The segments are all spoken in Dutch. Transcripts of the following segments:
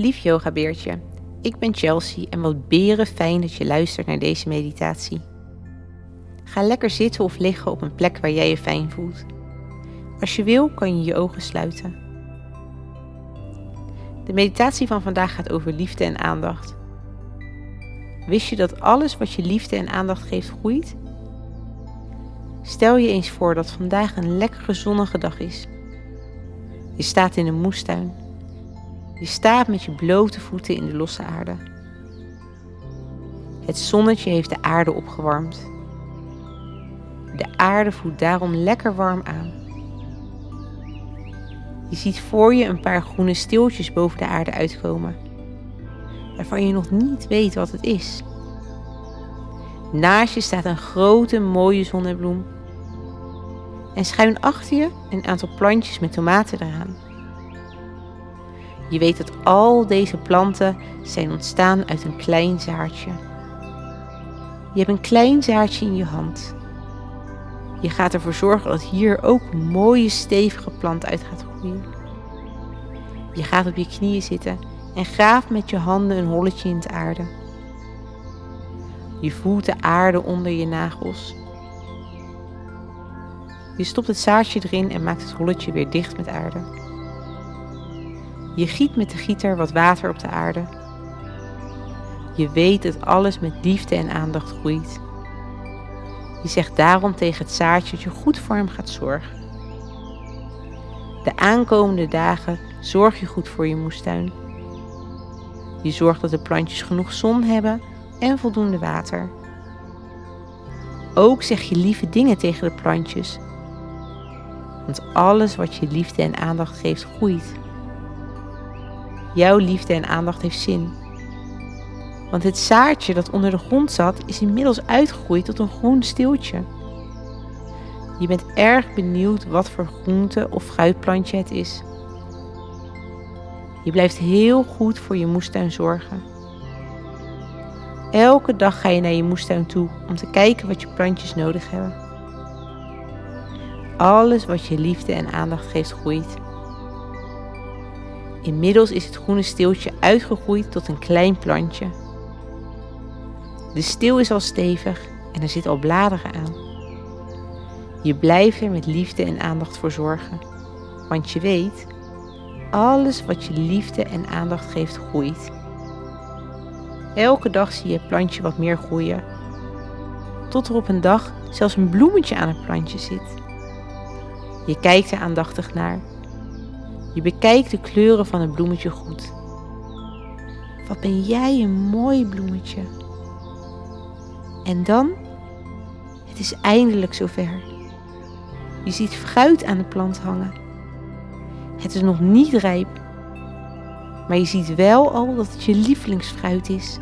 Lief yogabeertje, ik ben Chelsea en wat beren fijn dat je luistert naar deze meditatie. Ga lekker zitten of liggen op een plek waar jij je fijn voelt. Als je wil kan je je ogen sluiten. De meditatie van vandaag gaat over liefde en aandacht. Wist je dat alles wat je liefde en aandacht geeft groeit? Stel je eens voor dat vandaag een lekkere zonnige dag is. Je staat in een moestuin je staat met je blote voeten in de losse aarde. Het zonnetje heeft de aarde opgewarmd. De aarde voelt daarom lekker warm aan. Je ziet voor je een paar groene steeltjes boven de aarde uitkomen, waarvan je nog niet weet wat het is. Naast je staat een grote mooie zonnebloem. En schuin achter je een aantal plantjes met tomaten eraan. Je weet dat al deze planten zijn ontstaan uit een klein zaadje. Je hebt een klein zaadje in je hand. Je gaat ervoor zorgen dat hier ook een mooie stevige plant uit gaat groeien. Je gaat op je knieën zitten en graaft met je handen een holletje in de aarde. Je voelt de aarde onder je nagels. Je stopt het zaadje erin en maakt het holletje weer dicht met aarde. Je giet met de gieter wat water op de aarde. Je weet dat alles met liefde en aandacht groeit. Je zegt daarom tegen het zaadje dat je goed voor hem gaat zorgen. De aankomende dagen zorg je goed voor je moestuin. Je zorgt dat de plantjes genoeg zon hebben en voldoende water. Ook zeg je lieve dingen tegen de plantjes. Want alles wat je liefde en aandacht geeft groeit. Jouw liefde en aandacht heeft zin. Want het zaadje dat onder de grond zat, is inmiddels uitgegroeid tot een groen steeltje. Je bent erg benieuwd wat voor groente of fruitplantje het is. Je blijft heel goed voor je moestuin zorgen. Elke dag ga je naar je moestuin toe om te kijken wat je plantjes nodig hebben. Alles wat je liefde en aandacht geeft groeit. Inmiddels is het groene steeltje uitgegroeid tot een klein plantje. De steel is al stevig en er zitten al bladeren aan. Je blijft er met liefde en aandacht voor zorgen, want je weet, alles wat je liefde en aandacht geeft groeit. Elke dag zie je het plantje wat meer groeien, tot er op een dag zelfs een bloemetje aan het plantje zit. Je kijkt er aandachtig naar je bekijkt de kleuren van het bloemetje goed. Wat ben jij een mooi bloemetje. En dan, het is eindelijk zover. Je ziet fruit aan de plant hangen. Het is nog niet rijp, maar je ziet wel al dat het je lievelingsfruit is.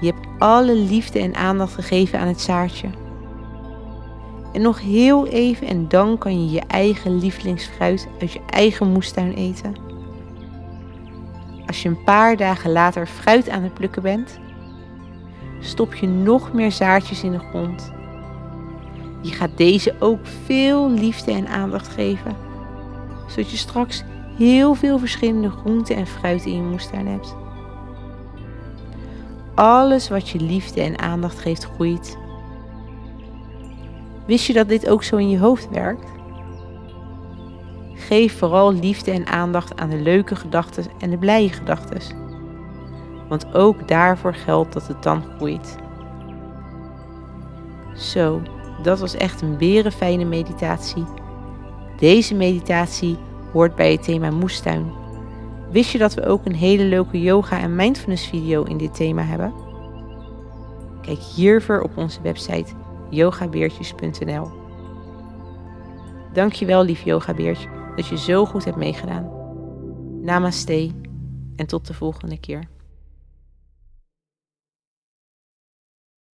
Je hebt alle liefde en aandacht gegeven aan het zaadje. En nog heel even en dan kan je je eigen lievelingsfruit uit je eigen moestuin eten. Als je een paar dagen later fruit aan het plukken bent, stop je nog meer zaadjes in de grond. Je gaat deze ook veel liefde en aandacht geven, zodat je straks heel veel verschillende groenten en fruit in je moestuin hebt. Alles wat je liefde en aandacht geeft groeit. Wist je dat dit ook zo in je hoofd werkt? Geef vooral liefde en aandacht aan de leuke gedachten en de blije gedachten. Want ook daarvoor geldt dat het dan groeit. Zo, dat was echt een berenfijne meditatie. Deze meditatie hoort bij het thema moestuin. Wist je dat we ook een hele leuke yoga en mindfulness video in dit thema hebben? Kijk hiervoor op onze website yogabeertjes.nl. Dankjewel lief yogabeertje dat je zo goed hebt meegedaan. Namaste en tot de volgende keer.